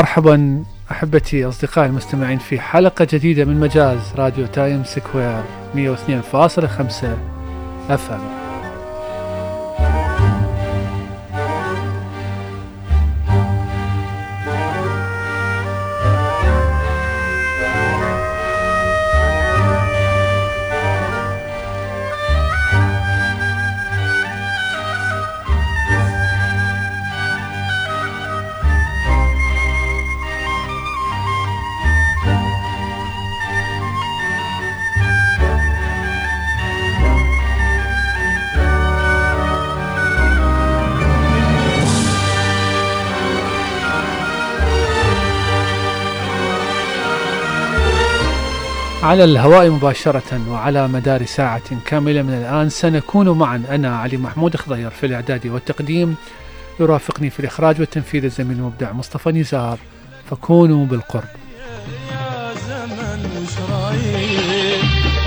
مرحبا أحبتي أصدقائي المستمعين في حلقة جديدة من مجاز راديو Time Square 102.5 FM على الهواء مباشرة وعلى مدار ساعة كاملة من الآن سنكون معا. أنا علي محمود خضير في الإعداد والتقديم. يرافقني في الإخراج والتنفيذ الزميل المبدع مصطفى نزار. فكونوا بالقرب. يا زمن وش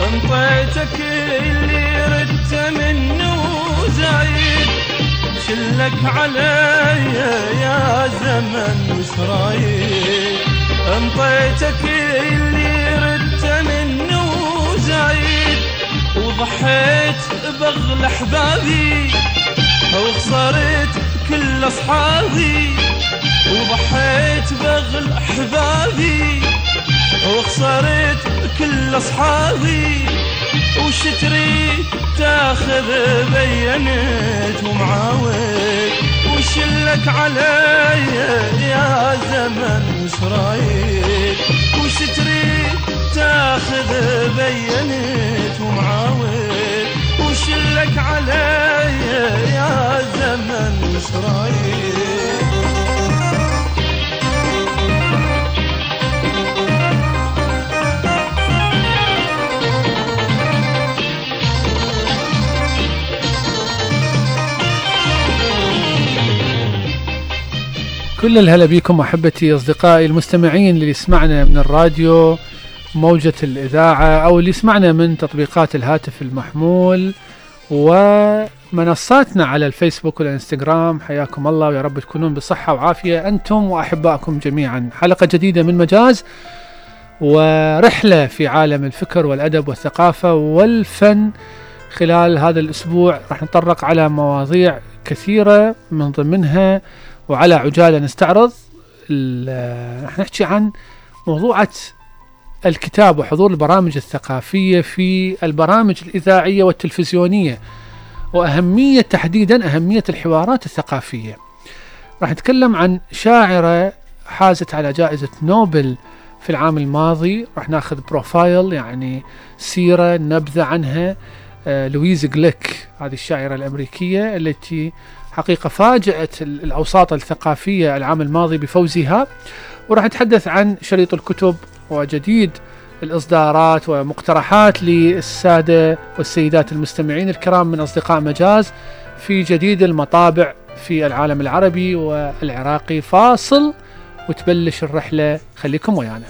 انطيتك اللي ردت منه زايد شلك علي يا زمن وش أنطيتك اللي وضحيت بغل أحبابي وخسرت كل أصحابي وضحيت بغل أحبابي وخسرت كل أصحابي وش تريد تاخذ بينت ومعاود وش لك علي يا زمن وش رايك وش تريد تاخذ بينت ومعاود وش لك علي يا زمن وش كل الهلا بكم أحبتي أصدقائي المستمعين اللي يسمعنا من الراديو. موجة الإذاعة أو اللي يسمعنا من تطبيقات الهاتف المحمول ومنصاتنا على الفيسبوك والإنستغرام. حياكم الله ويا رب تكونون بصحة وعافية أنتم وأحبائكم جميعا. حلقة جديدة من مجاز ورحلة في عالم الفكر والأدب والثقافة والفن. خلال هذا الأسبوع راح نتطرق على مواضيع كثيرة من ضمنها وعلى عجالة نستعرض راح نحكي عن موضوعة الكتاب وحضور البرامج الثقافية في البرامج الإذاعية والتلفزيونية وأهمية تحديدا أهمية الحوارات الثقافية. راح نتكلم عن شاعرة حازت على جائزة نوبل في العام الماضي. راح ناخذ بروفايل يعني سيرة نبذة عنها. آه، لويز جليك هذه الشاعرة الأمريكية التي حقيقة فاجأت ال- الأوساط الثقافية العام الماضي بفوزها. وراح نتحدث عن شريط الكتب وجديد الإصدارات ومقترحات للسادة والسيدات المستمعين الكرام من أصدقاء مجاز في جديد المطابع في العالم العربي والعراقي. فاصل وتبلش الرحلة. خليكم ويانا.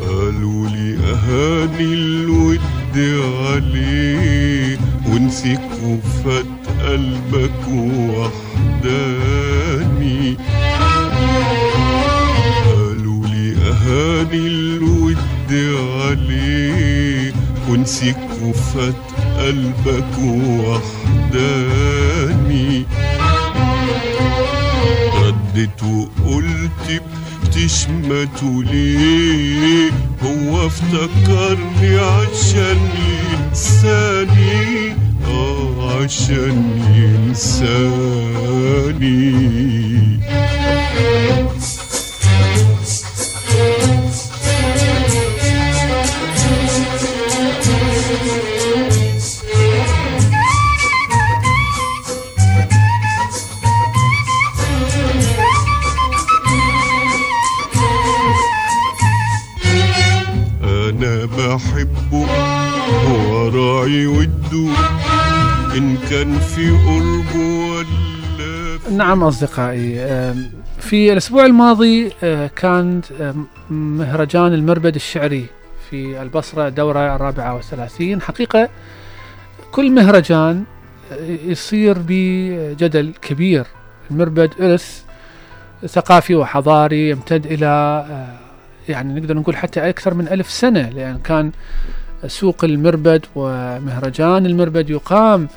قالوا لي أهاني الود عليه ونسيك وفات قلبك وحداني الود عليه. ونسيك وفات قلبك وحداني. رد ردت وقلت بتشمتوا ليه؟ هو افتكرني عشان ينساني. آه عشان ينساني. راعي إن كان في قربه ولا في نعم أصدقائي في الأسبوع الماضي آه، كان مهرجان المربد الشعري في البصرة دورة الرابعة والثلاثين. حقيقة كل مهرجان آه، يصير بجدل كبير. المربد إرث ثقافي وحضاري يمتد إلى آه، يعني نقدر نقول حتى أكثر من ألف سنة لأن كان سوق المربد ومهرجان المربد يقام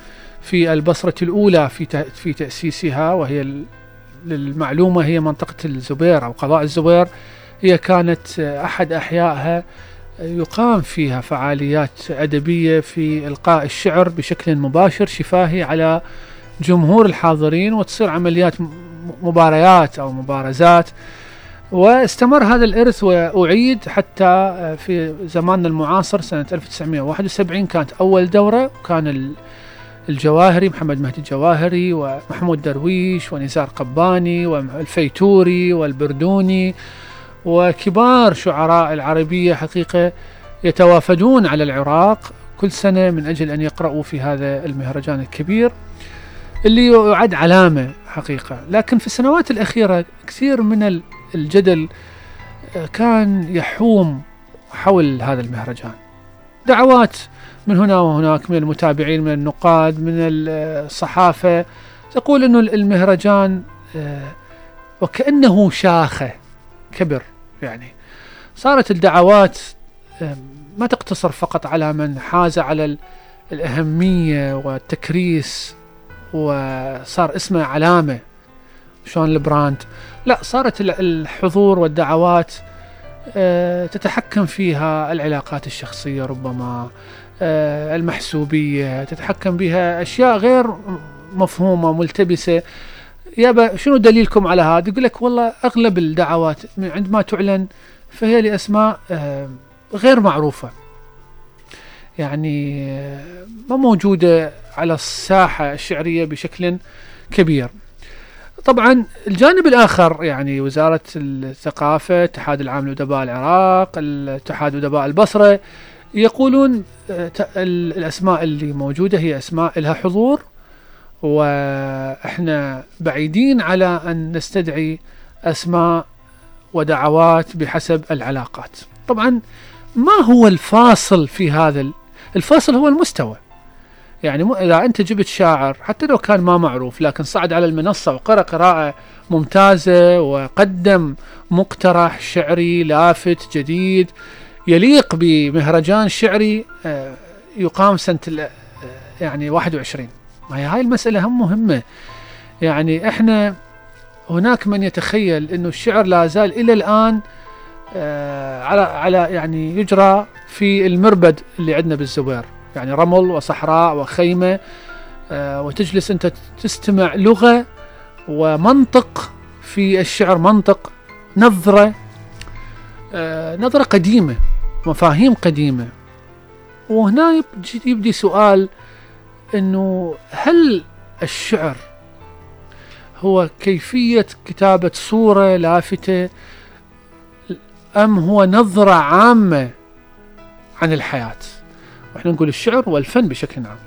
في البصرة الأولى في في تأسيسها وهي للمعلومة هي منطقة الزبير أو قضاء الزبير. هي كانت أحد أحيائها يقام فيها فعاليات أدبية في إلقاء الشعر بشكل مباشر شفاهي على جمهور الحاضرين وتصير عمليات مباريات أو مبارزات واستمر هذا الإرث وأعيد حتى آه، في زماننا المعاصر سنة 1971 كانت أول دورة وكان ال- الجواهري محمد مهدي الجواهري ومحمود درويش ونزار قباني والفيتوري والبردوني وكبار شعراء العربية حقيقة يتوافدون على العراق كل سنة من أجل أن يقرأوا في هذا المهرجان الكبير اللي يعد علامة حقيقة. لكن في السنوات الأخيرة كثير من الجدل آه، كان يحوم حول هذا المهرجان. دعوات من هنا وهناك من المتابعين من النقاد من الصحافة تقول أنه المهرجان آه، وكأنه شاخة كبر يعني. صارت الدعوات آه، ما تقتصر فقط على من حاز على ال- الأهمية والتكريس وصار اسمه علامة. شلون البراند؟ لا صارت ال- الحضور والدعوات آه، تتحكم فيها العلاقات الشخصية ربما آه، المحسوبية تتحكم بها أشياء غير مفهومة ملتبسة. يابا شنو دليلكم على هذا؟ يقول لك والله أغلب الدعوات عندما تعلن فهي لأسماء آه، غير معروفة. يعني ما موجودة على الساحة الشعرية بشكل كبير. طبعا الجانب الآخر يعني وزارة الثقافة اتحاد العام لأدباء العراق اتحاد أدباء البصرة يقولون آه، ت- ال- الأسماء اللي موجودة هي أسماء لها حضور وإحنا بعيدين على أن نستدعي أسماء ودعوات بحسب العلاقات. طبعا ما هو الفاصل في هذا ال- الفاصل هو المستوى. يعني مو إذا أنت جبت شاعر حتى لو كان ما معروف لكن صعد على المنصة وقرأ قراءة ممتازة وقدم مقترح شعري لافت جديد يليق بمهرجان شعري آه، يقام ال- آه، يعني 21 ما هي هاي المسألة هم مهمة. يعني إحنا هناك من يتخيل إنه الشعر لا زال إلى الآن آه، على على يعني يجرى في المربد اللي عندنا بالزبير. يعني رمل وصحراء وخيمة آه، وتجلس أنت تستمع لغة ومنطق في الشعر منطق نظرة آه، نظرة قديمة مفاهيم قديمة. وهنا يبدي- سؤال أنه هل الشعر هو كيفية كتابة صورة لافتة أم هو نظرة عامة عن الحياة؟ وإحنا نقول الشعر والفن بشكل عام.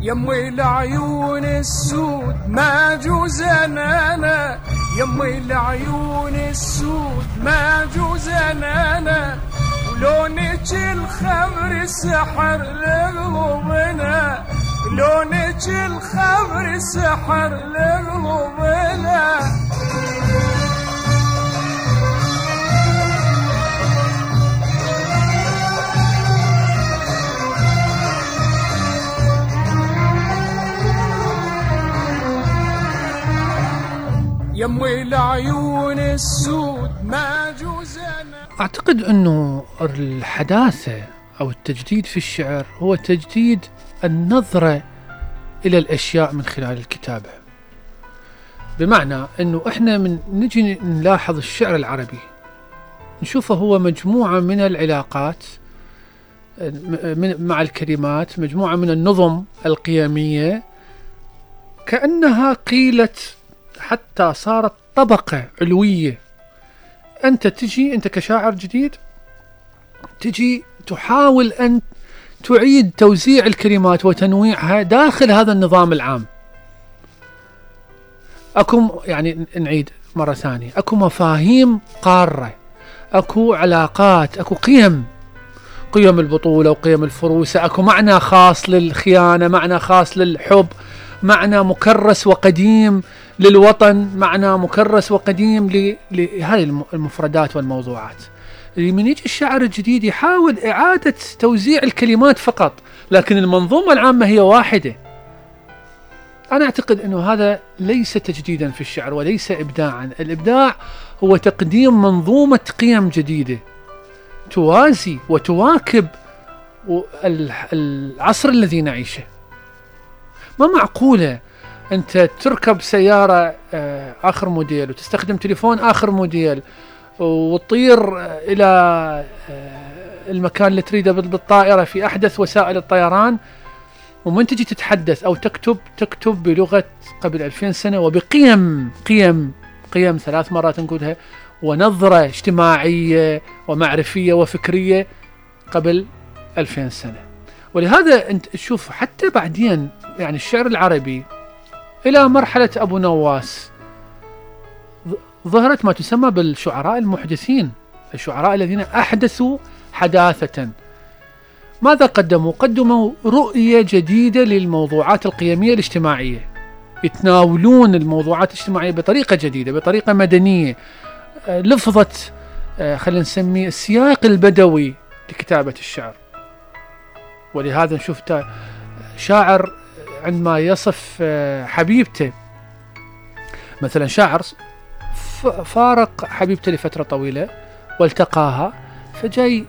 يمي العيون السود ما جوز أنا يمي العيون السود ما جوز أنا ولونك الخمر سحر لقلوبنا. لونك الخمر سحر لقلوبنا. يمي العيون السود ما جوز أعتقد أنه الحداثة أو التجديد في الشعر هو تجديد النظرة إلى الأشياء من خلال الكتابة. بمعنى أنه إحنا من نجي نلاحظ الشعر العربي نشوفه هو مجموعة من العلاقات مع الكلمات مجموعة من النظم القيمية كأنها قيلت حتى صارت طبقة علوية. أنت تجي أنت كشاعر جديد تجي تحاول أن تعيد توزيع الكلمات وتنويعها داخل هذا النظام العام. أكو يعني نعيد مرة ثانية. أكو مفاهيم قارة أكو علاقات أكو قيم. قيم البطولة وقيم الفروسة أكو معنى خاص للخيانة معنى خاص للحب معنى مكرس وقديم. للوطن معنى مكرس وقديم لهذه الم- المفردات والموضوعات. من يجي الشاعر الجديد يحاول إعادة توزيع الكلمات فقط لكن المنظومة العامة هي واحدة. أنا أعتقد أنه هذا ليس تجديدا في الشعر وليس إبداعا. الإبداع هو تقديم منظومة قيم جديدة. توازي وتواكب العصر الذي نعيشه. ما معقولة أنت تركب سيارة آه، آخر موديل وتستخدم تليفون آخر موديل وتطير آه، إلى آه، المكان اللي تريده بال- بالطائرة في أحدث وسائل الطيران. ومن تجي تتحدث أو تكتب تكتب بلغة قبل 2000 سنة وبقيم قيم قيم ثلاث مرات نقولها ونظرة اجتماعية ومعرفية وفكرية قبل 2000 سنة. ولهذا أنت تشوف حتى بعدين يعني الشعر العربي إلى مرحلة أبو نواس. ظهرت ما تسمى بالشعراء المحدثين الشعراء الذين أحدثوا حداثة. ماذا قدموا؟ قدموا رؤية جديدة للموضوعات القيمية الاجتماعية. يتناولون الموضوعات الاجتماعية بطريقة جديدة بطريقة مدنية. لفظة آه، خلينا نسميه السياق البدوي لكتابة الشعر. ولهذا نشوف شاعر عندما يصف آه، حبيبته. مثلا شاعر فارق حبيبته لفترة طويلة والتقاها فجاي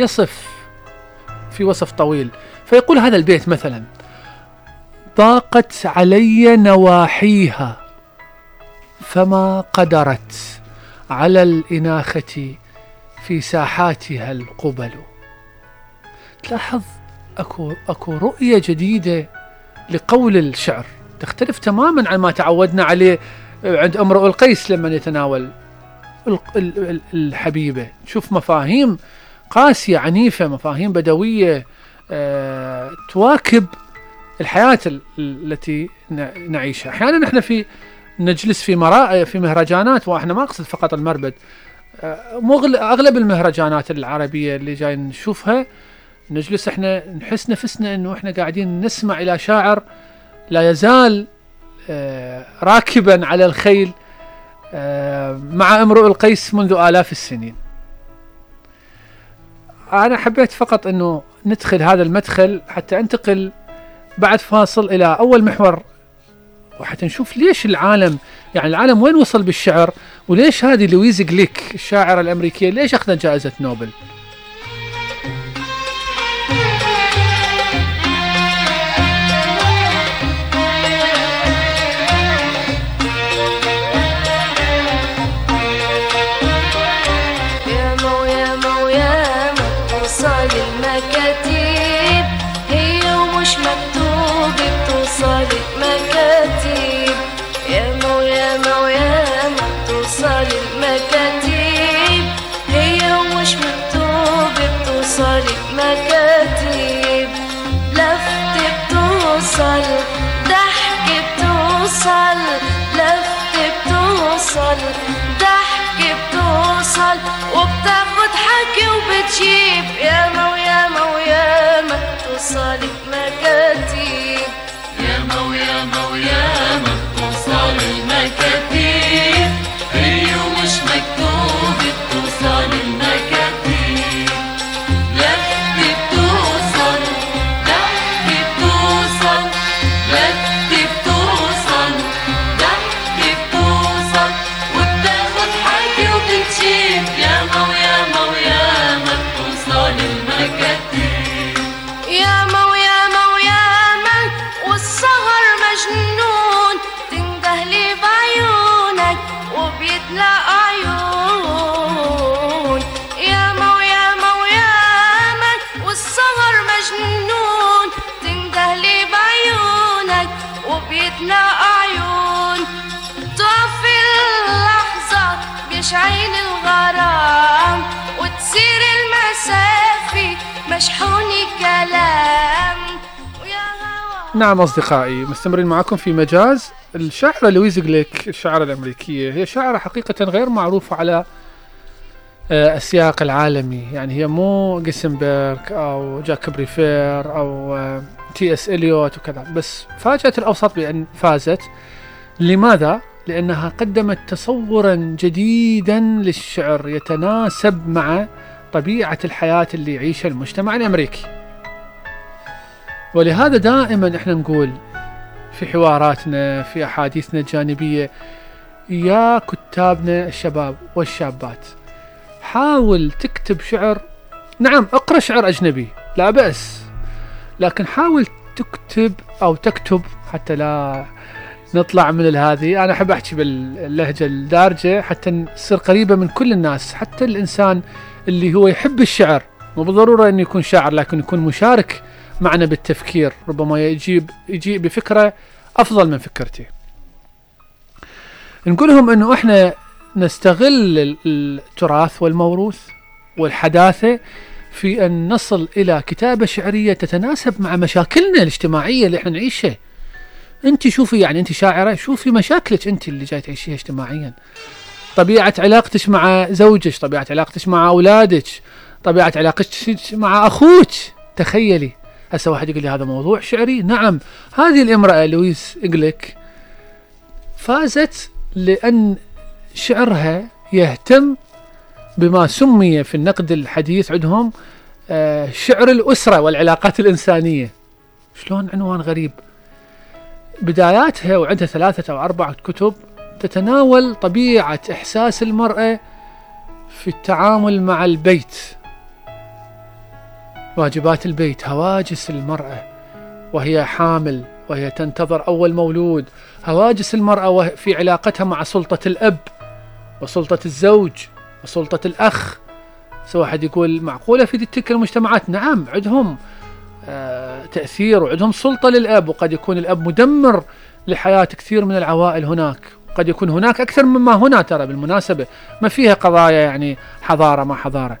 يصف في وصف طويل. فيقول هذا البيت مثلا ضاقت علي نواحيها فما قدرت على الإناخة في ساحاتها القبل. تلاحظ أكو أكو رؤية جديدة لقول الشعر. تختلف تماما عن ما تعودنا عليه عند امرؤ القيس لما يتناول ال- ال- ال- الحبيبة. تشوف مفاهيم قاسية عنيفة مفاهيم بدوية آه، تواكب الحياة ال- التي نعيشها. أحيانا إحنا في نجلس في مرا في مهرجانات وإحنا ما أقصد فقط المربد. آه، أغلب المهرجانات العربية اللي جاي نشوفها نجلس إحنا نحس نفسنا إنه إحنا قاعدين نسمع إلى شاعر لا يزال آه، راكبا على الخيل آه، مع امرؤ القيس منذ آلاف السنين. أنا حبيت فقط أنه ندخل هذا المدخل حتى أنتقل بعد فاصل إلى أول محور وحتى نشوف ليش العالم يعني العالم وين وصل بالشعر وليش هذه لويز جليك الشاعرة الأمريكية ليش أخذت جائزة نوبل؟ المكاتيب لفت بتوصل ضحك بتوصل لفت بتوصل ضحك بتوصل وبتاخد حكي وبتجيب. ياما وياما وياما توصل المكاتيب ياما وياما وياما توصل المكاتيب نعم أصدقائي مستمرين معكم في مجاز الشاعرة لويز جليك الشاعرة الأمريكية. هي شاعرة حقيقة غير معروفة على آه، السياق العالمي. يعني هي مو غينسبرغ أو جاك بريفير أو آه، تي إس إليوت وكذا. بس فاجأت الأوساط بأن فازت. لماذا؟ لأنها قدمت تصورا جديدا للشعر يتناسب مع طبيعة الحياة اللي يعيشها المجتمع الأمريكي. ولهذا دائما إحنا نقول في حواراتنا في أحاديثنا الجانبية يا كتابنا الشباب والشابات حاول تكتب شعر. نعم اقرأ شعر أجنبي لا بأس لكن حاول تكتب أو تكتب حتى لا نطلع من هذه. أنا أحب أحكي باللهجة الدارجة حتى نصير قريبة من كل الناس حتى الإنسان اللي هو يحب الشعر. مو بالضرورة أنه يكون شاعر لكن يكون مشارك معنا بالتفكير ربما يجيب يجيء بفكرة أفضل من فكرتي. نقولهم أنه إحنا نستغل ال- التراث والموروث والحداثة في أن نصل إلى كتابة شعرية تتناسب مع مشاكلنا الاجتماعية اللي إحنا نعيشها. أنت شوفي يعني أنت شاعرة شوفي مشاكلك أنت اللي جاي تعيشيها اجتماعيا. طبيعة علاقتك مع زوجك طبيعة علاقتك مع أولادك طبيعة علاقتك مع أخوك تخيلي. هسه واحد يقول لي هذا موضوع شعري؟ نعم. هذه الامرأة لويس إغليك فازت لأن شعرها يهتم بما سمي في النقد الحديث عندهم آه، شعر الأسرة والعلاقات الإنسانية. شلون عنوان غريب. بداياتها وعندها ثلاثة أو أربعة كتب تتناول طبيعة إحساس المرأة في التعامل مع البيت. واجبات البيت هواجس المرأة وهي حامل وهي تنتظر أول مولود. هواجس المرأة في علاقتها مع سلطة الأب وسلطة الزوج وسلطة الأخ. سواء واحد يقول معقولة في تلك المجتمعات؟ نعم عندهم آه تأثير وعندهم سلطة للأب وقد يكون الأب مدمر لحياة كثير من العوائل هناك. قد يكون هناك أكثر مما هنا ترى بالمناسبة. ما فيها قضايا يعني حضارة ما حضارة.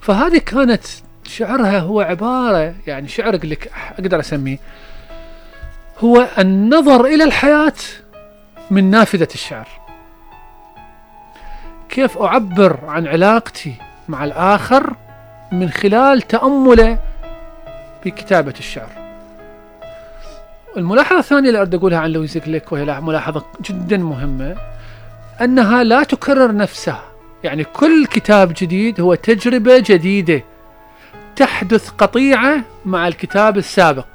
فهذه كانت شعرها هو عبارة يعني شعر لك أقدر أسميه هو النظر إلى الحياة من نافذة الشعر. كيف أعبر عن علاقتي مع الآخر من خلال تأمله في كتابة الشعر. الملاحظة الثانية اللي أريد أقولها عن لويس كليك وهي لا- ملاحظة جدا مهمة أنها لا تكرر نفسها. يعني كل كتاب جديد هو تجربة جديدة. تحدث قطيعة مع الكتاب السابق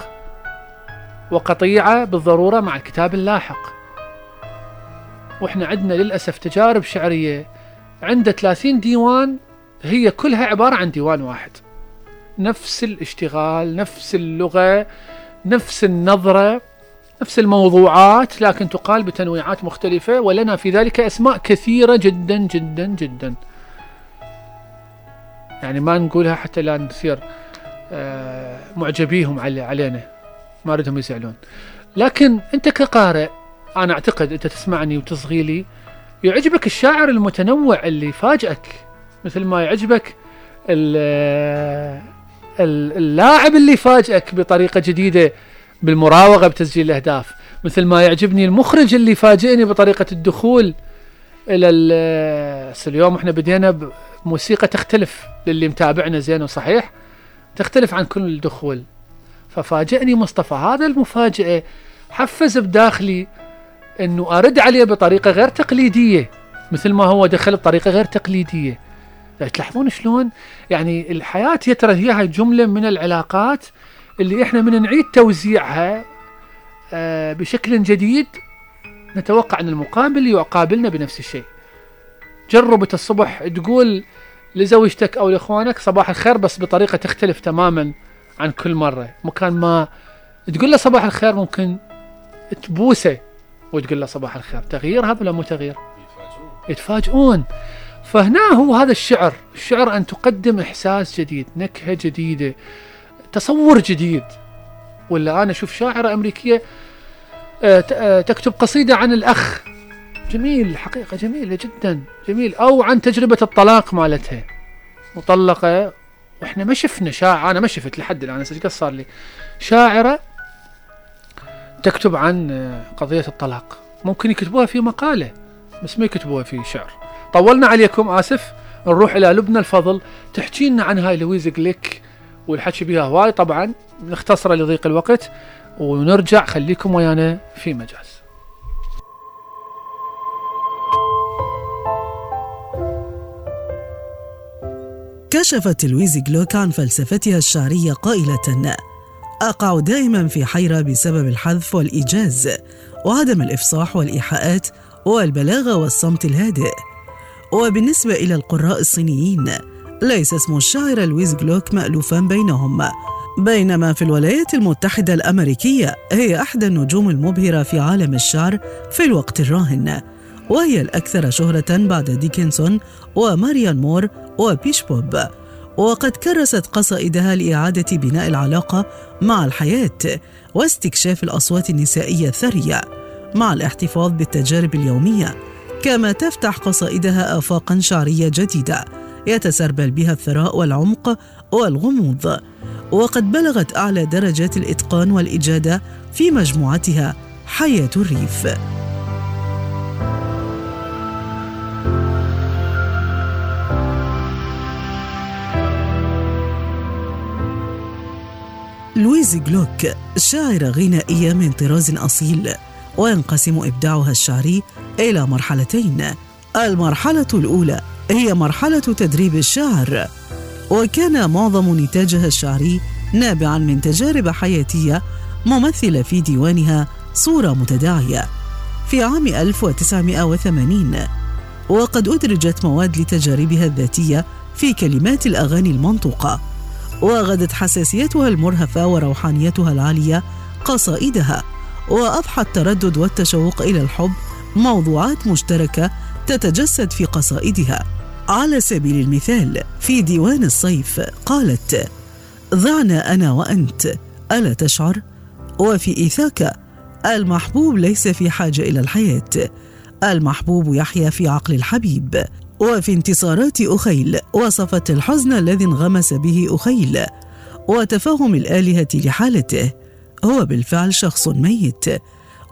وقطيعة بالضرورة مع الكتاب اللاحق. وإحنا عندنا للأسف تجارب شعرية عنده 30 ديوان هي كلها عبارة عن ديوان واحد. نفس الاشتغال نفس اللغة نفس النظرة نفس الموضوعات لكن تقال بتنويعات مختلفة ولنا في ذلك أسماء كثيرة جدا جدا جدا. يعني ما نقولها حتى لا نصير آه، معجبيهم علي علينا. ما ردهم يزعلون. لكن أنت كقارئ أنا أعتقد أنت تسمعني وتصغي لي يعجبك الشاعر المتنوع اللي يفاجئك مثل ما يعجبك ال- اللاعب اللي يفاجئك بطريقة جديدة بالمراوغة بتسجيل الأهداف مثل ما يعجبني المخرج اللي يفاجئني بطريقة الدخول إلى هسه اليوم إحنا بدينا بموسيقى تختلف للي متابعنا زين وصحيح تختلف عن كل دخول ففاجئني مصطفى هذا المفاجأة حفز بداخلي إنه أرد عليه بطريقة غير تقليدية مثل ما هو دخل بطريقة غير تقليدية. تلاحظون شلون؟ يعني الحياة يا ترى هي هاي جملة من العلاقات اللي إحنا من نعيد توزيعها آه، بشكل جديد نتوقع إن المقابل يقابلنا بنفس الشيء. جربت الصبح تقول لزوجتك أو لإخوانك صباح الخير بس بطريقة تختلف تماما عن كل مرة. مكان ما تقول له صباح الخير ممكن تبوسه وتقول له صباح الخير. تغيير هذا ولا مو تغيير؟ يتفاجئون. فهنا هو هذا الشعر. الشعر أن تقدم إحساس جديد نكهة جديدة تصور جديد. ولا أنا أشوف شاعرة أمريكية آه، آه، تكتب قصيدة عن الأخ. جميل الحقيقة جميلة جدا جميل. أو عن تجربة الطلاق مالتها. مطلقة وإحنا ما شفنا شاعر أنا ما شفت لحد هسه إيش صار لي؟ شاعرة تكتب عن قضية الطلاق. ممكن يكتبوها في مقالة بس ما يكتبوها في شعر. طولنا عليكم آسف. نروح إلى لبنى الفضل. تحكي لنا عن هاي لويز جليك والحكي بها هواي. طبعا نختصره لضيق الوقت ونرجع. خليكم ويانا في مجاز كشفت لويز جلوك عن فلسفتها الشعرية قائلة أقع دائما في حيرة بسبب الحذف والإيجاز وعدم الإفصاح والإيحاءات والبلاغة والصمت الهادئ. وبالنسبة إلى القراء الصينيين ليس اسم الشاعرة لويز جلوك مألوفا بينهم بينما في الولايات المتحدة الأمريكية هي إحدى النجوم المبهرة في عالم الشعر في الوقت الراهن. وهي الأكثر شهرة بعد ديكنسون وماريان مور وبيشوب. وقد كرست قصائدها لإعادة بناء العلاقة مع الحياة واستكشاف الأصوات النسائية الثرية مع الاحتفاظ بالتجارب اليومية. كما تفتح قصائدها آفاقا شعرية جديدة يتسربل بها الثراء والعمق والغموض. وقد بلغت أعلى درجات الإتقان والإجادة في مجموعتها حياة الريف. لويز جلوك شاعرة غنائية من طراز أصيل وينقسم إبداعها الشعري إلى مرحلتين. المرحلة الأولى هي مرحلة تدريب الشعر وكان معظم نتاجها الشعري نابعا من تجارب حياتية ممثلة في ديوانها صورة متداعية. في عام 1980 وقد أدرجت مواد لتجاربها الذاتية في كلمات الأغاني المنطوقة. وغدت حساسيتها المرهفة وروحانيتها العالية قصائدها وأضحى التردد والتشوق إلى الحب موضوعات مشتركة تتجسد في قصائدها على سبيل المثال في ديوان الصيف قالت ضعنا أنا وأنت ألا تشعر؟ وفي إيثاك المحبوب ليس في حاجة إلى الحياة المحبوب يحيا في عقل الحبيب وفي انتصارات أخيل وصفت الحزن الذي انغمس به أخيل وتفهم الآلهة لحالته. هو بالفعل شخص ميت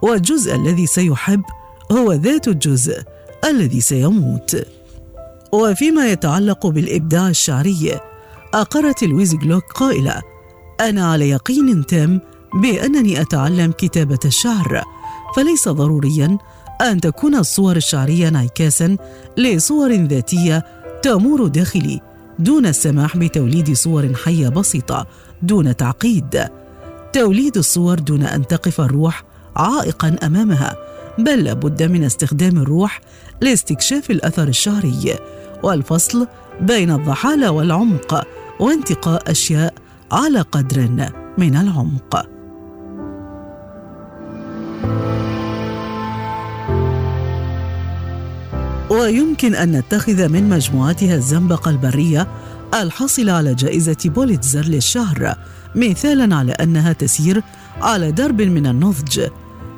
والجزء الذي سيحب هو ذات الجزء الذي سيموت. وفيما يتعلق بالإبداع الشعري أقرت لويز جلوك قائلة أنا على يقين تام بأنني أتعلم كتابة الشعر فليس ضروريا أن تكون الصور الشعرية انعكاسا لصور ذاتية تمور داخلي دون السماح بتوليد صور حية بسيطة دون تعقيد. توليد الصور دون أن تقف الروح عائقا أمامها بل لابد من استخدام الروح لاستكشاف الأثر الشعري والفصل بين الضحالة والعمق وانتقاء أشياء على قدر من العمق. ويمكن أن نتخذ من مجموعتها الزنبقة البرية الحاصلة على جائزة بوليتزر للشهر مثالا على أنها تسير على درب من النضج.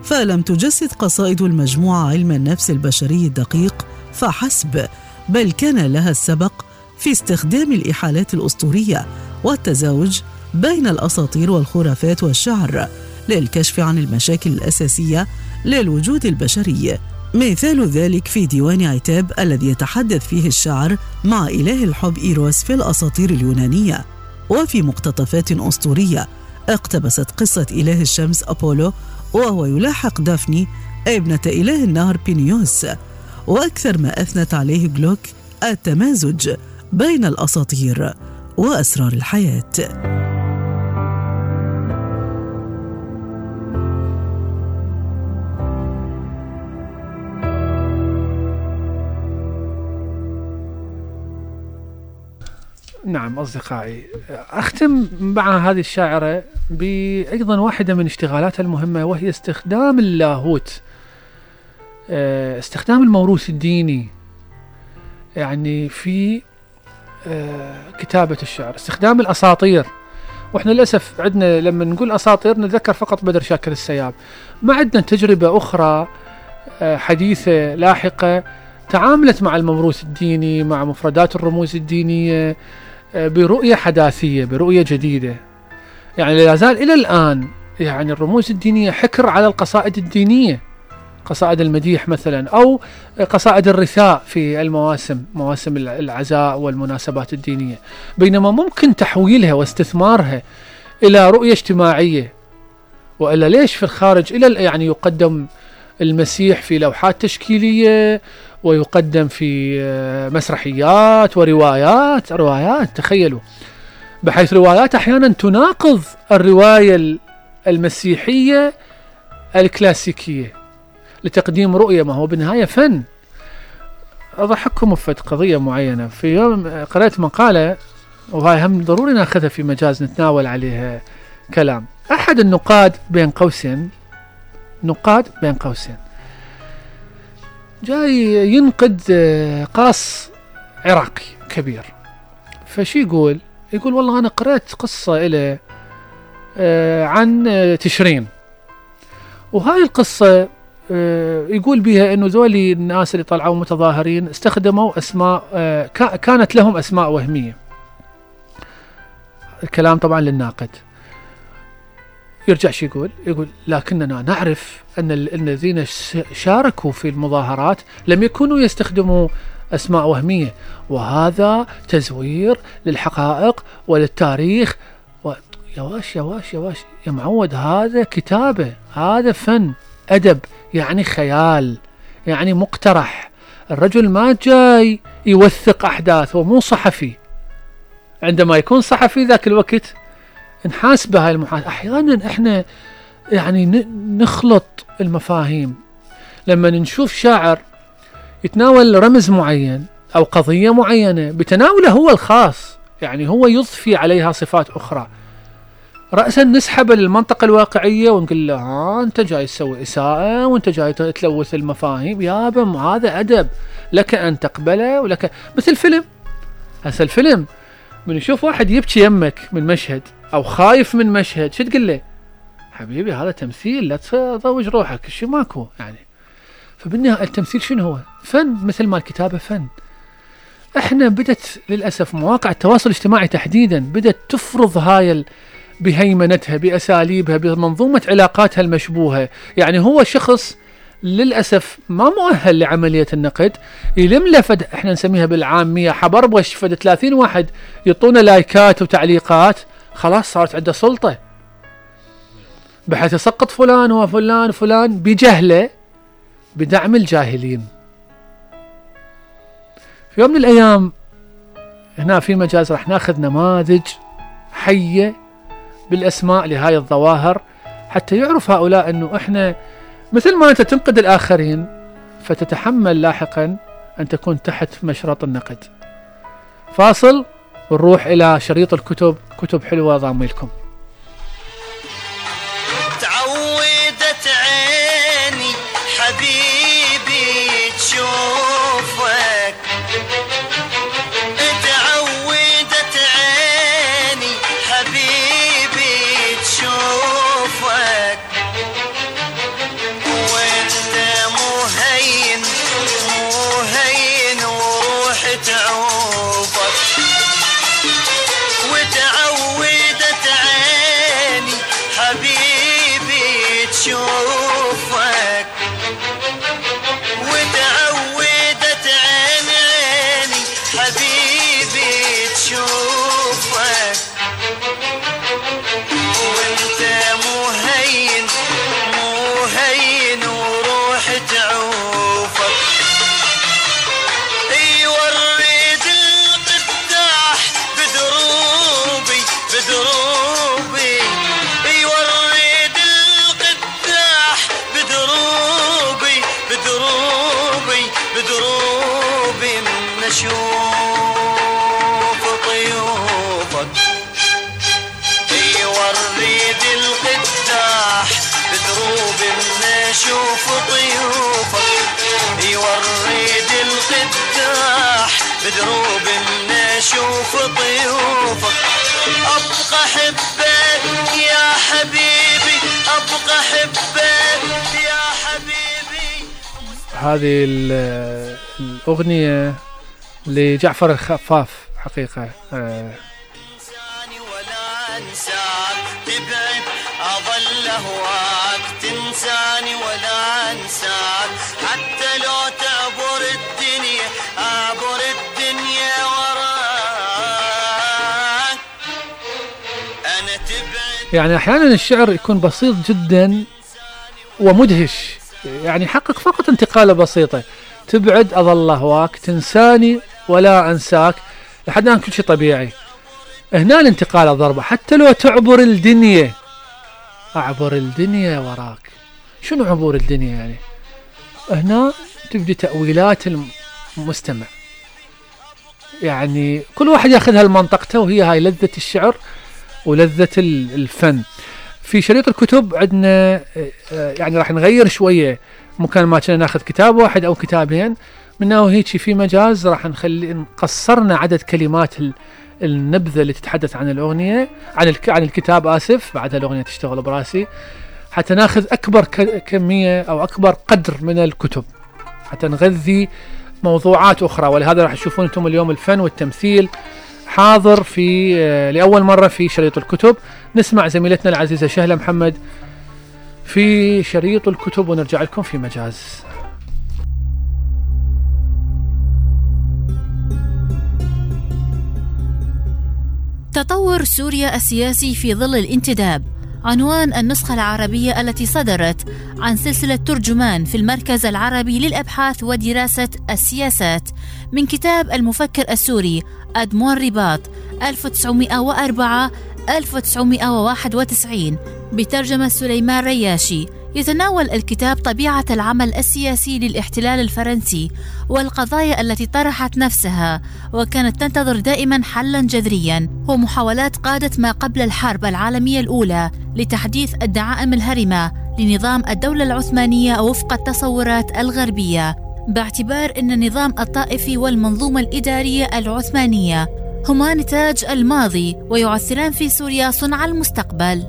فلم تجسد قصائد المجموعة علم النفس البشري الدقيق فحسب بل كان لها السبق في استخدام الإحالات الأسطورية والتزاوج بين الأساطير والخرافات والشعر للكشف عن المشاكل الأساسية للوجود البشري. مثال ذلك في ديوان عتاب الذي يتحدث فيه الشاعر مع إله الحب إيروس في الأساطير اليونانية. وفي مقتطفات أسطورية اقتبست قصة إله الشمس أبولو وهو يلاحق دافني ابنة إله النهر بينيوس. وأكثر ما أثنت عليه جلوك التمازج بين الأساطير وأسرار الحياة. نعم أصدقائي. أختم مع هذه الشاعرة بأيضا واحدة من اشتغالاتها المهمة وهي استخدام اللاهوت. آه، استخدام الموروث الديني يعني في آه، كتابة الشعر استخدام الأساطير. وإحنا للأسف عندنا لما نقول أساطير نتذكر فقط بدر شاكر السياب. ما عندنا تجربة أخرى آه، حديثة لاحقة تعاملت مع الموروث الديني مع مفردات الرموز الدينية برؤية حداثية برؤية جديدة. يعني لا زال إلى الآن يعني الرموز الدينية حكر على القصائد الدينية. قصائد المديح مثلا أو قصائد الرثاء في المواسم مواسم العزاء والمناسبات الدينية. بينما ممكن تحويلها واستثمارها إلى رؤية اجتماعية. وإلا ليش في الخارج إلى يعني يقدم المسيح في لوحات تشكيلية ويقدم في آه، مسرحيات وروايات. روايات تخيلوا. بحيث روايات أحيانا تناقض الرواية المسيحية الكلاسيكية لتقديم رؤية. ما هو بالنهاية فن. أضحككم وفد قضية معينة. في يوم قرأت مقالة وهاي هم ضروري ناخذها في مجاز نتناول عليها كلام. أحد النقاد بين قوسين نقاد بين قوسين. جاي ينقد آه، قاص عراقي كبير فشي يقول يقول والله أنا قرأت قصة إلى آه، عن آه، تشرين وهاي القصة يقول بها إنه ذولي الناس اللي طلعوا متظاهرين استخدموا أسماء كانت لهم أسماء وهمية. الكلام طبعا للناقد. يرجع شو يقول؟ يقول لكننا نعرف أن الذين شاركوا في المظاهرات لم يكونوا يستخدموا أسماء وهمية وهذا تزوير للحقائق وللتاريخ. و... يواش يواش يواش يا معود هذا كتابة هذا فن أدب يعني خيال يعني مقترح. الرجل ما جاي يوثق أحداث ومو صحفي. عندما يكون صحفي ذاك الوقت نحاسبه هاي المحاسبة أحيانا إحنا يعني نخلط المفاهيم. لما نشوف شاعر يتناول رمز معين أو قضية معينة بتناوله هو الخاص يعني هو يضفي عليها صفات أخرى. رأسا نسحبه للمنطقة الواقعية ونقول له ها أنت جاي تسوي إساءة وأنت جاي تلوث المفاهيم. يابا هذا أدب. لك أن تقبله ولك. مثل فيلم. هسه الفيلم من يشوف واحد يبكي يمك من مشهد أو خايف من مشهد. شو تقول له حبيبي هذا تمثيل لا تضوج روحك شو ماكو يعني. فبالنهاية التمثيل شنو هو؟ فن مثل ما الكتابة فن. إحنا بدت للأسف مواقع التواصل الاجتماعي تحديدا بدت تفرض هاي بهيمنتها بأساليبها بمنظومة علاقاتها المشبوهة. يعني هو شخص للأسف ما مؤهل لعملية النقد. يلم له فد إحنا نسميها بالعامية حبربش فد 30 واحد يعطونا لايكات وتعليقات. خلاص صارت عنده سلطة. بحيث يسقط فلان وفلان وفلان بجهله بدعم الجاهلين. في يوم من الأيام هنا في مجاز راح ناخذ نماذج حية بالأسماء لهاي الظواهر حتى يعرف هؤلاء أنه إحنا مثل ما أنت تنقد الآخرين فتتحمل لاحقا أن تكون تحت مشرط النقد. فاصل. ونروح إلى شريط الكتب. كتب حلوة ضاملكم. هذه ال- الأغنية لجعفر الخفاف حقيقة. آه، تبعد اظل اهواك تنساني ولا انساك حتى لو تعبر الدنيا اعبر الدنيا وراك. أنا تبعد يعني أحيانا الشعر يكون بسيط جدا ومدهش. يعني يحقق فقط انتقالة بسيطة. تبعد أظل أهواك تنساني ولا أنساك. لحد الآن كل شيء طبيعي. هنا الانتقال ضربة حتى لو تعبر الدنيا. أعبر الدنيا وراك. شنو عبور الدنيا يعني؟ هنا تبدي تأويلات المستمع. يعني كل واحد ياخذها لمنطقته وهي هاي لذة الشعر ولذة ال- الفن. في شريط الكتب عندنا آه، يعني راح نغير شوية مكان ما كنا ناخذ كتاب واحد أو كتابين. منه هيك في مجاز راح نخلي قصرنا عدد كلمات ال- النبذة اللي تتحدث عن الأغنية عن عن الكتاب آسف بعدها الأغنية تشتغل براسي. حتى ناخذ أكبر ك- كمية أو أكبر قدر من الكتب. حتى نغذي موضوعات أخرى. ولهذا راح تشوفون أنتم اليوم الفن والتمثيل. حاضر في آه، لأول مرة في شريط الكتب. نسمع زميلتنا العزيزة شهلة محمد في شريط الكتب ونرجع لكم في مجاز. تطور سوريا السياسي في ظل الانتداب. عنوان النسخة العربية التي صدرت عن سلسلة ترجمان في المركز العربي للأبحاث ودراسة السياسات من كتاب المفكر السوري أدمون رباط 1904 1991 بترجمة سليمان رياشي. يتناول الكتاب طبيعة العمل السياسي للاحتلال الفرنسي والقضايا التي طرحت نفسها وكانت تنتظر دائما حلا جذريا. ومحاولات قادة ما قبل الحرب العالمية الأولى لتحديث الدعائم الهرمة لنظام الدولة العثمانية وفق التصورات الغربية. باعتبار أن النظام الطائفي والمنظومة الإدارية العثمانية هما نتاج الماضي ويعثران في سوريا صنع المستقبل.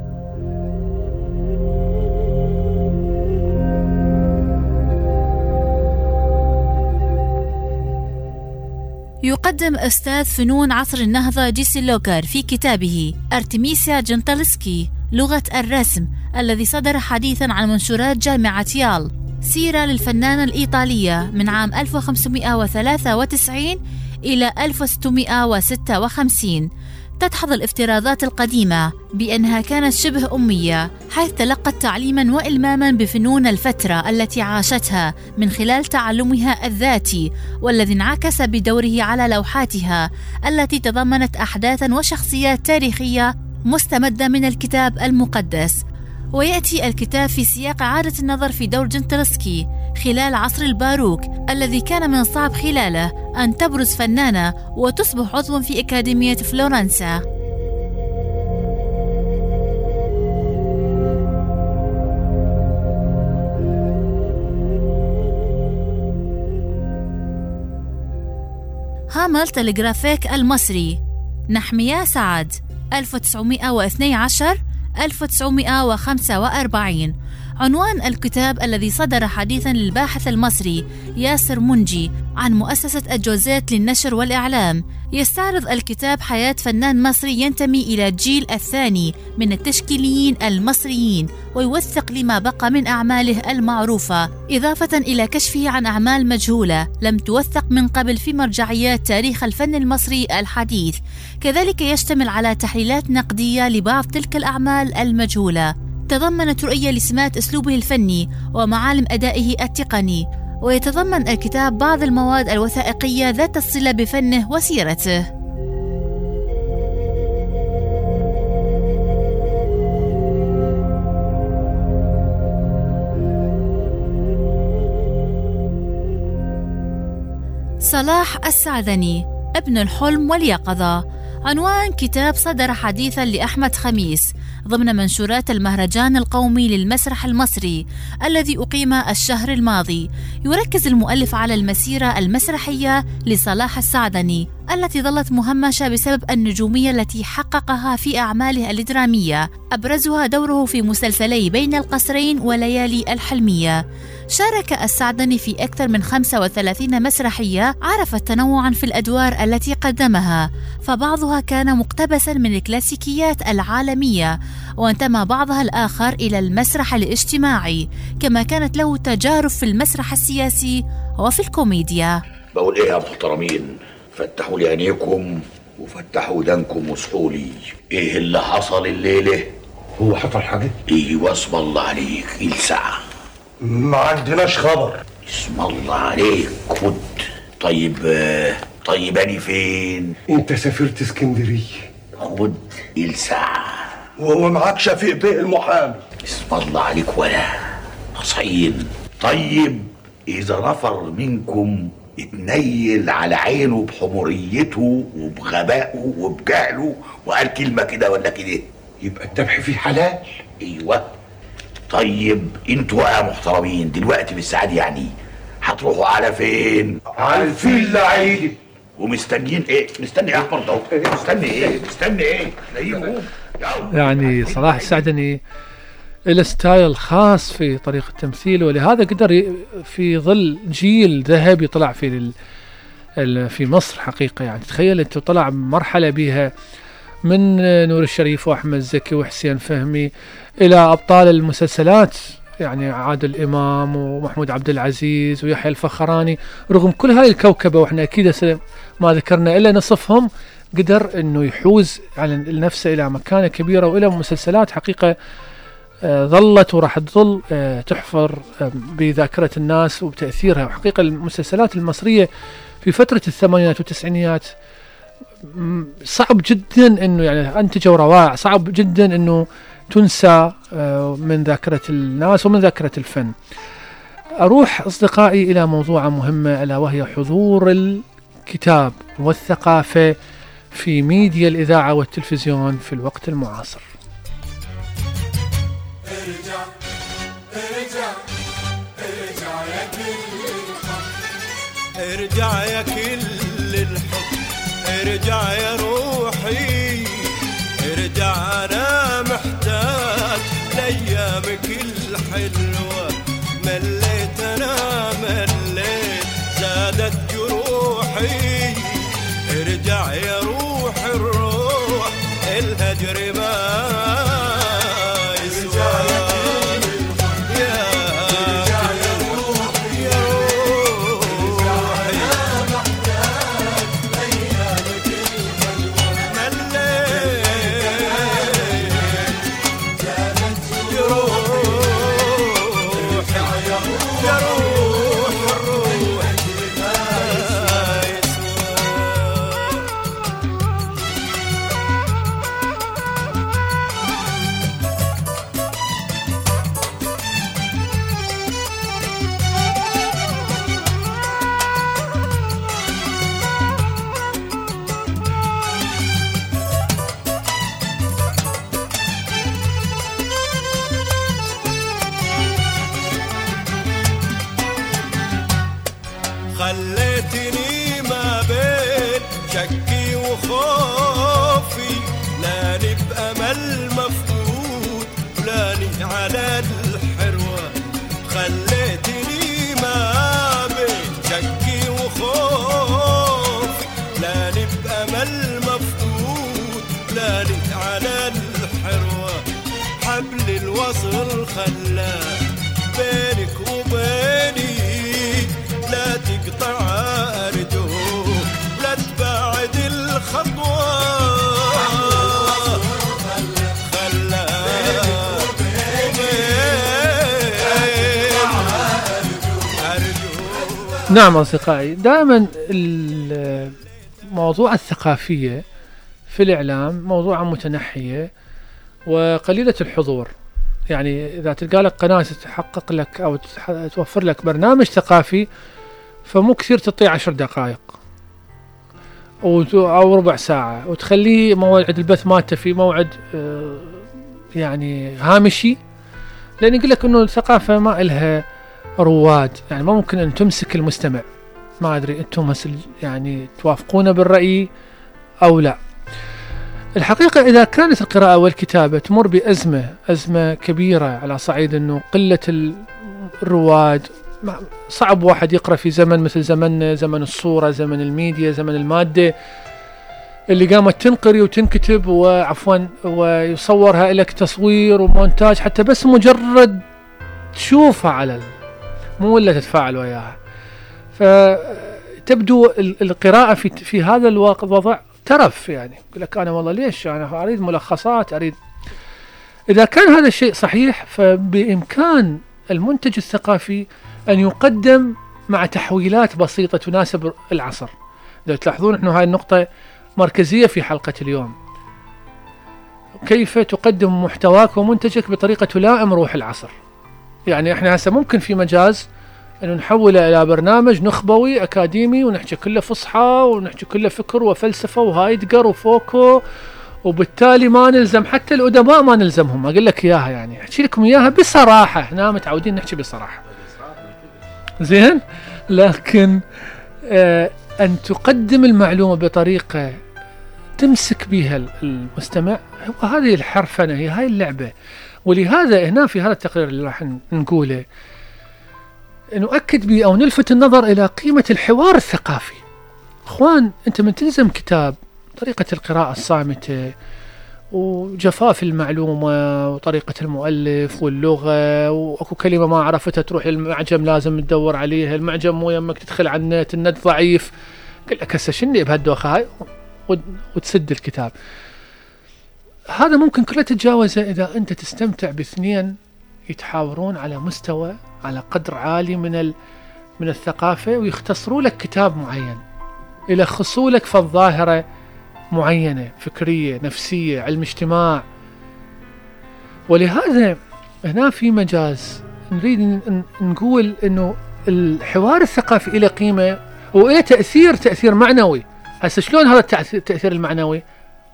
يقدم أستاذ فنون عصر النهضة جيسي لوكر في كتابه أرتميسيا جنتلسكي لغة الرسم الذي صدر حديثا عن منشورات جامعة يال. سيرة للفنانة الإيطالية من عام 1593 إلى 1656 تدحض الافتراضات القديمة بأنها كانت شبه أمية حيث تلقت تعليما وإلماما بفنون الفترة التي عاشتها من خلال تعلمها الذاتي والذي انعكس بدوره على لوحاتها التي تضمنت أحداثا وشخصيات تاريخية مستمدة من الكتاب المقدس. ويأتي الكتاب في سياق إعادة النظر في دور جنتلسكي خلال عصر الباروك الذي كان من الصعب خلاله أن تبرز فنانة وتصبح عضوا في أكاديمية فلورنسا. هامل تلغرافيك المصري نحمية سعد 1912 1945 عنوان الكتاب الذي صدر حديثا للباحث المصري ياسر منجي عن مؤسسة الجوزيت للنشر والإعلام. يستعرض الكتاب حياة فنان مصري ينتمي إلى الجيل الثاني من التشكيليين المصريين ويوثق لما بقى من أعماله المعروفة إضافة إلى كشفه عن أعمال مجهولة لم توثق من قبل في مرجعيات تاريخ الفن المصري الحديث. كذلك يشتمل على تحليلات نقدية لبعض تلك الأعمال المجهولة. تضمنت رؤية لسمات أسلوبه الفني ومعالم أدائه التقني ويتضمن الكتاب بعض المواد الوثائقية ذات الصلة بفنه وسيرته. صلاح السعدني ابن الحلم واليقظة. عنوان كتاب صدر حديثا لأحمد خميس ضمن منشورات المهرجان القومي للمسرح المصري الذي أقيم الشهر الماضي. يركز المؤلف على المسيرة المسرحية لصلاح السعدني التي ظلت مهمشة بسبب النجومية التي حققها في أعماله الدرامية أبرزها دوره في مسلسلي بين القصرين وليالي الحلمية. شارك السعدني في أكثر من 35 مسرحية عرفت تنوعا في الأدوار التي قدمها فبعضها كان مقتبسا من الكلاسيكيات العالمية. وانتمى بعضها الآخر إلى المسرح الاجتماعي كما كانت له تجارب في المسرح السياسي وفي الكوميديا. بقول إيه يا محترمين فتحوا لي عينيكم وفتحوا ودانكم وصحوا لي إيه اللي حصل الليلة؟ هو حصل حاجة؟ إيه واسم الله عليك؟ إيه الساعة؟ ما عندناش خبر. اسم الله عليك خد. طيب طيب أنا فين؟ أنت سافرت اسكندرية. خد إيه الساعة ومعاك شفيق بيه المحامي. اسم الله عليك ولا. نصحين طيب إذا نفر منكم اتنيل على عينه بحموريته وبغبائه وبجهله وقال كلمة كده ولا كده. يبقى الذبح فيه حلال. أيوه. طيب أنتوا يا محترمين دلوقتي بالساعة دي يعني هتروحوا على فين؟ على الفيل عيدي ومستنيين إيه؟ مستني احمر ده مستني إيه؟ مستني إيه؟ تلاقيه. يعني صلاح السعدني له ستايل خاص في طريقة تمثيله ولهذا قدر في ظل جيل ذهبي طلع في في مصر حقيقة يعني. تخيل أنت طلع مرحلة بها من نور الشريف وأحمد زكي وحسين فهمي إلى أبطال المسلسلات. يعني عادل إمام ومحمود عبد العزيز ويحيى الفخراني رغم كل هاي الكوكبة وإحنا أكيد ما ذكرنا إلا نصفهم قدر إنه يحوز على نفسه إلى مكانة كبيرة وإلى مسلسلات حقيقة آه، ظلت وراح تظل آه، تحفر آه، بذاكرة الناس وبتأثيرها. وحقيقه المسلسلات المصرية في فترة الثمانينات والتسعينيات صعب جدا إنه يعني أنتجوا روائع صعب جدا إنه تنسى آه، من ذاكرة الناس ومن ذاكرة الفن. أروح أصدقائي إلى موضوعه مهمه ألا وهي حضور الكتاب والثقافة في ميديا الإذاعة والتلفزيون في الوقت المعاصر. ارجع يا كل الحب ارجع يا روحي ارجع أنا نعم أصدقائي دائما ال- موضوع الثقافية في الإعلام موضوع متنحية وقليلة الحضور. يعني إذا تلقى لك قناة تحقق لك أو توفر لك برنامج ثقافي فمو كثير تعطيه عشر دقائق أو ربع ساعة وتخليه موعد البث مالته في موعد آه، يعني هامشي. لأن يقول لك إنه الثقافة ما إلها رواد. يعني ممكن أن تمسك المستمع. ما أدري أنتم مثل يعني توافقون بالرأي أو لا. الحقيقة إذا كانت القراءة والكتابة تمر بأزمة أزمة كبيرة على صعيد أنه قلة الرواد. صعب واحد يقرأ في زمن مثل زمننا زمن الصورة زمن الميديا زمن المادة. اللي قامت تنقري وتنكتب وعفوا ويصورها لك تصوير ومونتاج حتى بس مجرد تشوفها على. مو إلا تتفاعل وياها. فتبدو ال- القراءة في في هذا الواقع وضع ترف يعني. يقول لك أنا والله ليش؟ أنا أريد ملخصات أريد. إذا كان هذا الشيء صحيح فبإمكان المنتج الثقافي أن يقدم مع تحويلات بسيطة تناسب العصر. لو تلاحظون انه هاي النقطة مركزية في حلقة اليوم. كيف تقدم محتواك ومنتجك بطريقة تلائم روح العصر؟ يعني إحنا هسه ممكن في مجاز إنه نحوله إلى برنامج نخبوي أكاديمي ونحكي كله فصحى ونحكي كله فكر وفلسفة وهايدجر وفوكو وبالتالي ما نلزم حتى الأدباء ما نلزمهم. أقول لك إياها يعني. أحكي لكم إياها بصراحة. إحنا متعودين نحكي بصراحة. زين؟ لكن آه أن تقدم المعلومة بطريقة تمسك بها ال- المستمع هذه الحرفنة هي هاي اللعبة. ولهذا هنا في هذا التقرير اللي راح نقوله نؤكد به أو نلفت النظر إلى قيمة الحوار الثقافي. أخوان أنت من تلزم كتاب طريقة القراءة الصامتة وجفاف المعلومة وطريقة المؤلف واللغة وأكو كلمة ما عرفتها تروح للمعجم لازم تدور عليها، المعجم مو يمك تدخل على النت، النت ضعيف. قل لك هسه شني بهالدوخة هاي وت- وتسد الكتاب. هذا ممكن كله تتجاوزه إذا أنت تستمتع باثنين يتحاورون على مستوى على قدر عالي من ال من الثقافة ويختصروا لك كتاب معين. يلخصوا لك في الظاهرة معينة فكرية نفسية علم اجتماع. ولهذا هنا في مجاز نريد نقول إنه الحوار الثقافي له قيمة وله تأثير تأثير معنوي. هسه شلون هذا التأثير المعنوي؟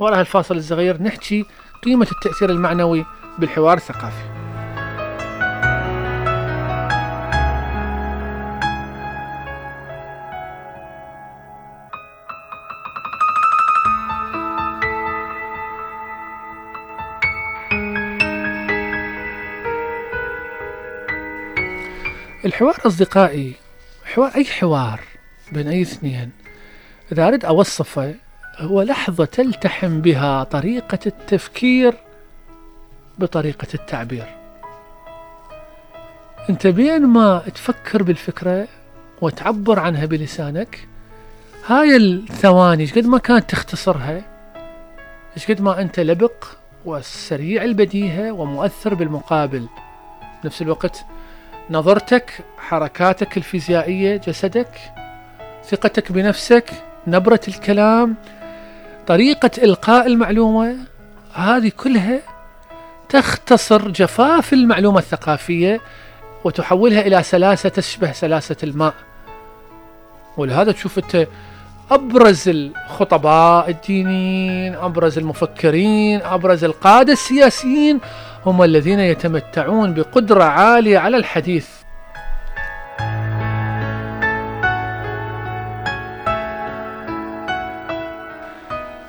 وراء الفاصل الصغير نحكي قيمة التأثير المعنوي بالحوار الثقافي. الحوار أصدقائي حوار أي حوار بين أي اثنين؟ إذا أريد أوصفه هو لحظة تلتحم بها طريقة التفكير بطريقة التعبير. أنت بين ما تفكر بالفكرة وتعبر عنها بلسانك هاي الثواني قد ما كانت تختصرها قد ما أنت لبق وسريع البديهة ومؤثر بالمقابل. بنفس الوقت نظرتك حركاتك الفيزيائية جسدك ثقتك بنفسك نبرة الكلام طريقة إلقاء المعلومة هذه كلها تختصر جفاف المعلومة الثقافية وتحولها إلى سلاسة تشبه سلاسة الماء. ولهذا تشوف أنت أبرز الخطباء الدينيين أبرز المفكرين أبرز القادة السياسيين هم الذين يتمتعون بقدرة عالية على الحديث.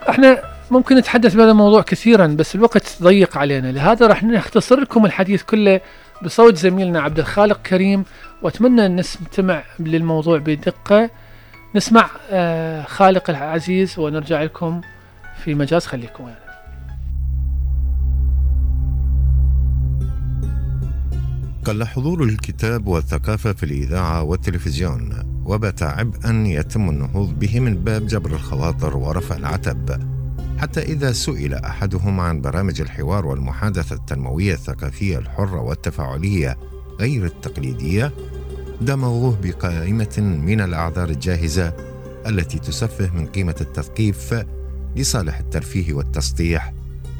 إحنا ممكن نتحدث بهذا الموضوع كثيرا بس الوقت ضيق علينا. لهذا راح نختصر لكم الحديث كله بصوت زميلنا عبد الخالق كريم. وأتمنى أن نستمع للموضوع بدقة. نسمع آه خالق العزيز ونرجع لكم في مجاز خليكم يعني. قل حضور الكتاب والثقافة في الإذاعة والتلفزيون وبات عبئا يتم النهوض به من باب جبر الخواطر ورفع العتب. حتى إذا سئل أحدهم عن برامج الحوار والمحادثة التنموية الثقافية الحرة والتفاعلية غير التقليدية دمغوه بقائمة من الأعذار الجاهزة التي تسفه من قيمة التثقيف لصالح الترفيه والتسطيح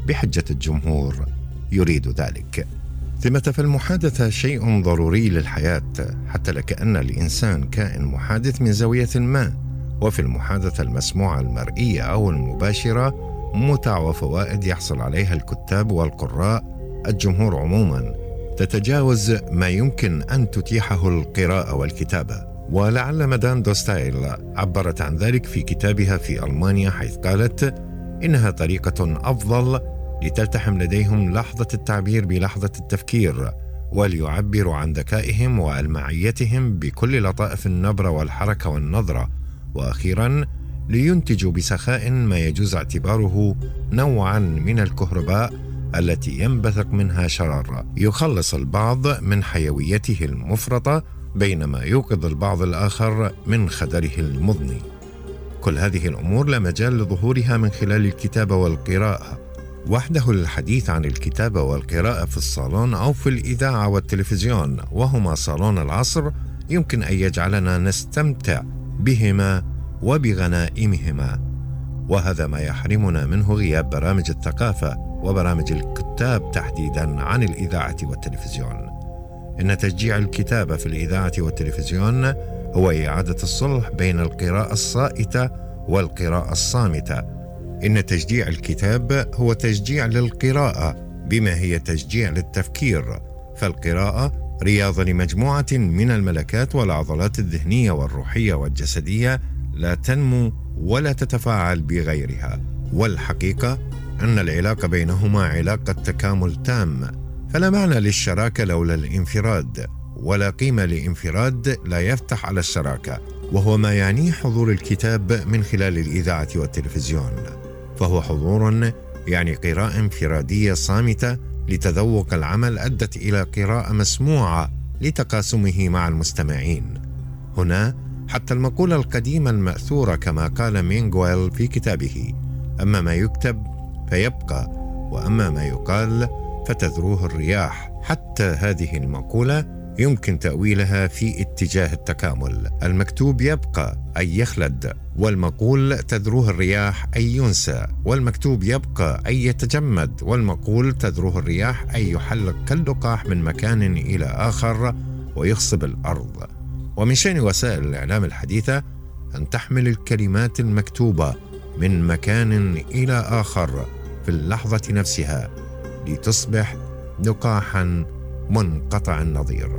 بحجة الجمهور. يريد ذلك. ثمة فالمحادثة شيء ضروري للحياة حتى لكأن الإنسان كائن محادث من زاوية ما وفي المحادثة المسموعة المرئية أو المباشرة متع وفوائد يحصل عليها الكتاب والقراء الجمهور عموما. تتجاوز ما يمكن أن تتيحه القراءة والكتابة. ولعل مدام دوستايل عبرت عن ذلك في كتابها في ألمانيا حيث قالت إنها طريقة أفضل لتلتحم لديهم لحظة التعبير بلحظة التفكير وليعبروا عن ذكائهم وألمعيتهم بكل لطائف النبرة والحركة والنظرة وأخيرا لينتجوا بسخاء ما يجوز اعتباره نوعا من الكهرباء التي ينبثق منها شرر يخلص البعض من حيويته المفرطة بينما يوقظ البعض الآخر من خدره المضني. كل هذه الأمور لا مجال لظهورها من خلال الكتابة والقراءة. وحده الحديث عن الكتابه والقراءة في الصالون أو في الإذاعة والتلفزيون وهما صالون العصر يمكن أن يجعلنا نستمتع بهما وبغنائمهما. وهذا ما يحرمنا منه غياب برامج الثقافة وبرامج الكتاب تحديدا عن الإذاعة والتلفزيون. إن تشجيع الكتابه في الإذاعة والتلفزيون هو إعادة الصلح بين القراءة الصائتة والقراءة الصامتة. إن تشجيع الكتاب هو تشجيع للقراءة بما هي تشجيع للتفكير فالقراءة رياضه لمجموعة من الملكات والعضلات الذهنية والروحية والجسدية لا تنمو ولا تتفاعل بغيرها والحقيقة أن العلاقة بينهما علاقة تكامل تام فلا معنى للشراكة لولا الانفراد ولا قيمة لانفراد لا يفتح على الشراكة وهو ما يعنيه حضور الكتاب من خلال الإذاعة والتلفزيون. فهو حضور يعني قراءة انفرادية صامتة لتذوق العمل أدت إلى قراءة مسموعة لتقاسمه مع المستمعين. هنا حتى المقولة القديمة المأثورة كما قال مينغويل في كتابه أما ما يكتب فيبقى وأما ما يقال فتذروه الرياح. حتى هذه المقولة يمكن تأويلها في اتجاه التكامل. المكتوب يبقى أي يخلد والمقول تذروه الرياح أي ينسى. والمكتوب يبقى أي يتجمد والمقول تذروه الرياح أي يحلق كاللقاح من مكان إلى آخر ويخصب الأرض. ومن شأن وسائل الإعلام الحديثة أن تحمل الكلمات المكتوبة من مكان إلى آخر في اللحظة نفسها لتصبح لقاحا منقطع النظير.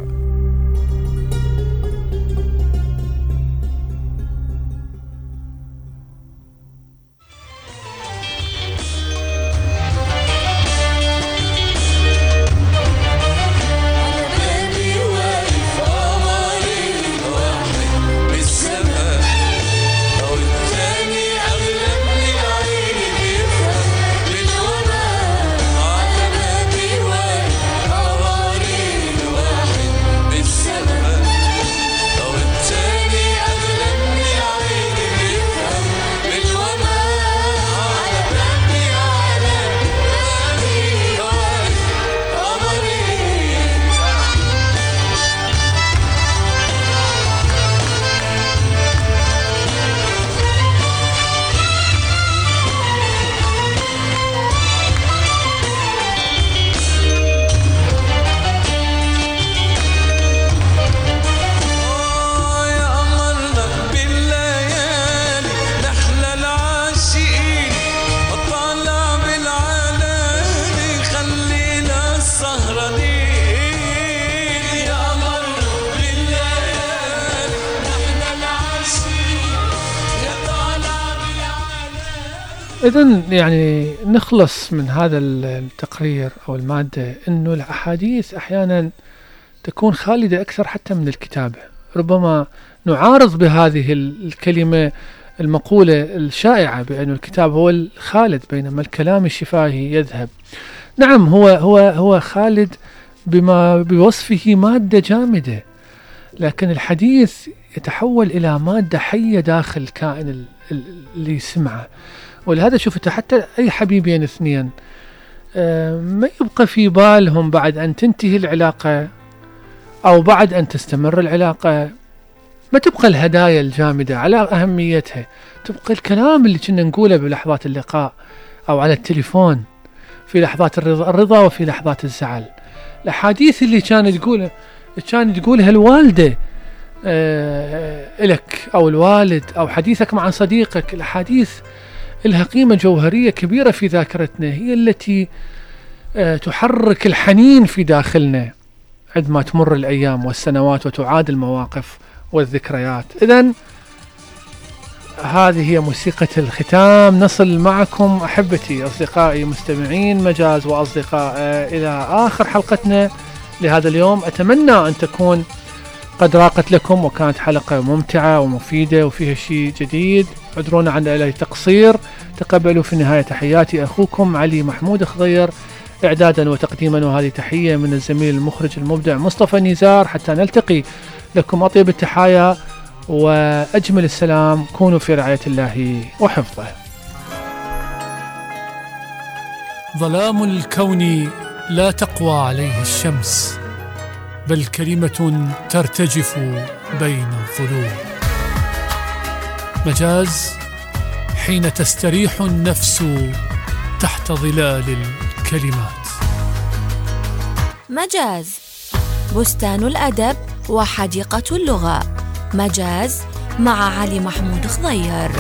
إذا يعني نخلص من هذا التقرير أو المادة أنه الأحاديث أحيانا تكون خالدة أكثر حتى من الكتابة. ربما نعارض بهذه الكلمة المقولة الشائعة بأن الكتاب هو الخالد بينما الكلام الشفاهي يذهب. نعم هو هو هو خالد بما بوصفه مادة جامدة لكن الحديث يتحول إلى مادة حية داخل الكائن اللي يسمعه. ولهذا شفت حتى أي حبيبين اثنين آه، ما يبقى في بالهم بعد أن تنتهي العلاقة أو بعد أن تستمر العلاقة. ما تبقى الهدايا الجامدة على أهميتها تبقى الكلام اللي كنا نقوله بلحظات اللقاء أو على التليفون في لحظات الرضا, وفي لحظات الزعل. الأحاديث اللي كانت تقول كانت تقولها الوالدة آه لك أو الوالد أو حديثك مع صديقك الأحاديث لها قيمة جوهرية كبيرة في ذاكرتنا هي التي آه، تحرك الحنين في داخلنا عندما تمر الأيام والسنوات وتعاد المواقف والذكريات. إذا هذه هي موسيقى الختام. نصل معكم أحبتي أصدقائي مستمعين مجاز وأصدقاء إلى آخر حلقتنا لهذا اليوم. أتمنى أن تكون قد راقت لكم وكانت حلقة ممتعة ومفيدة وفيها شيء جديد عذرونا عن التقصير. تقبلوا في النهاية تحياتي أخوكم علي محمود خضير. إعدادا وتقديما وهذه تحية من الزميل المخرج المبدع مصطفى نزار. حتى نلتقي لكم أطيب التحايا وأجمل السلام. كونوا في رعاية الله وحفظه. ظلام الكون لا تقوى عليه الشمس. بل كلمة ترتجف بين الظلوم. مجاز حين تستريح النفس تحت ظلال الكلمات. مجاز بستان الأدب وحديقة اللغة. مجاز مع علي محمود خضير.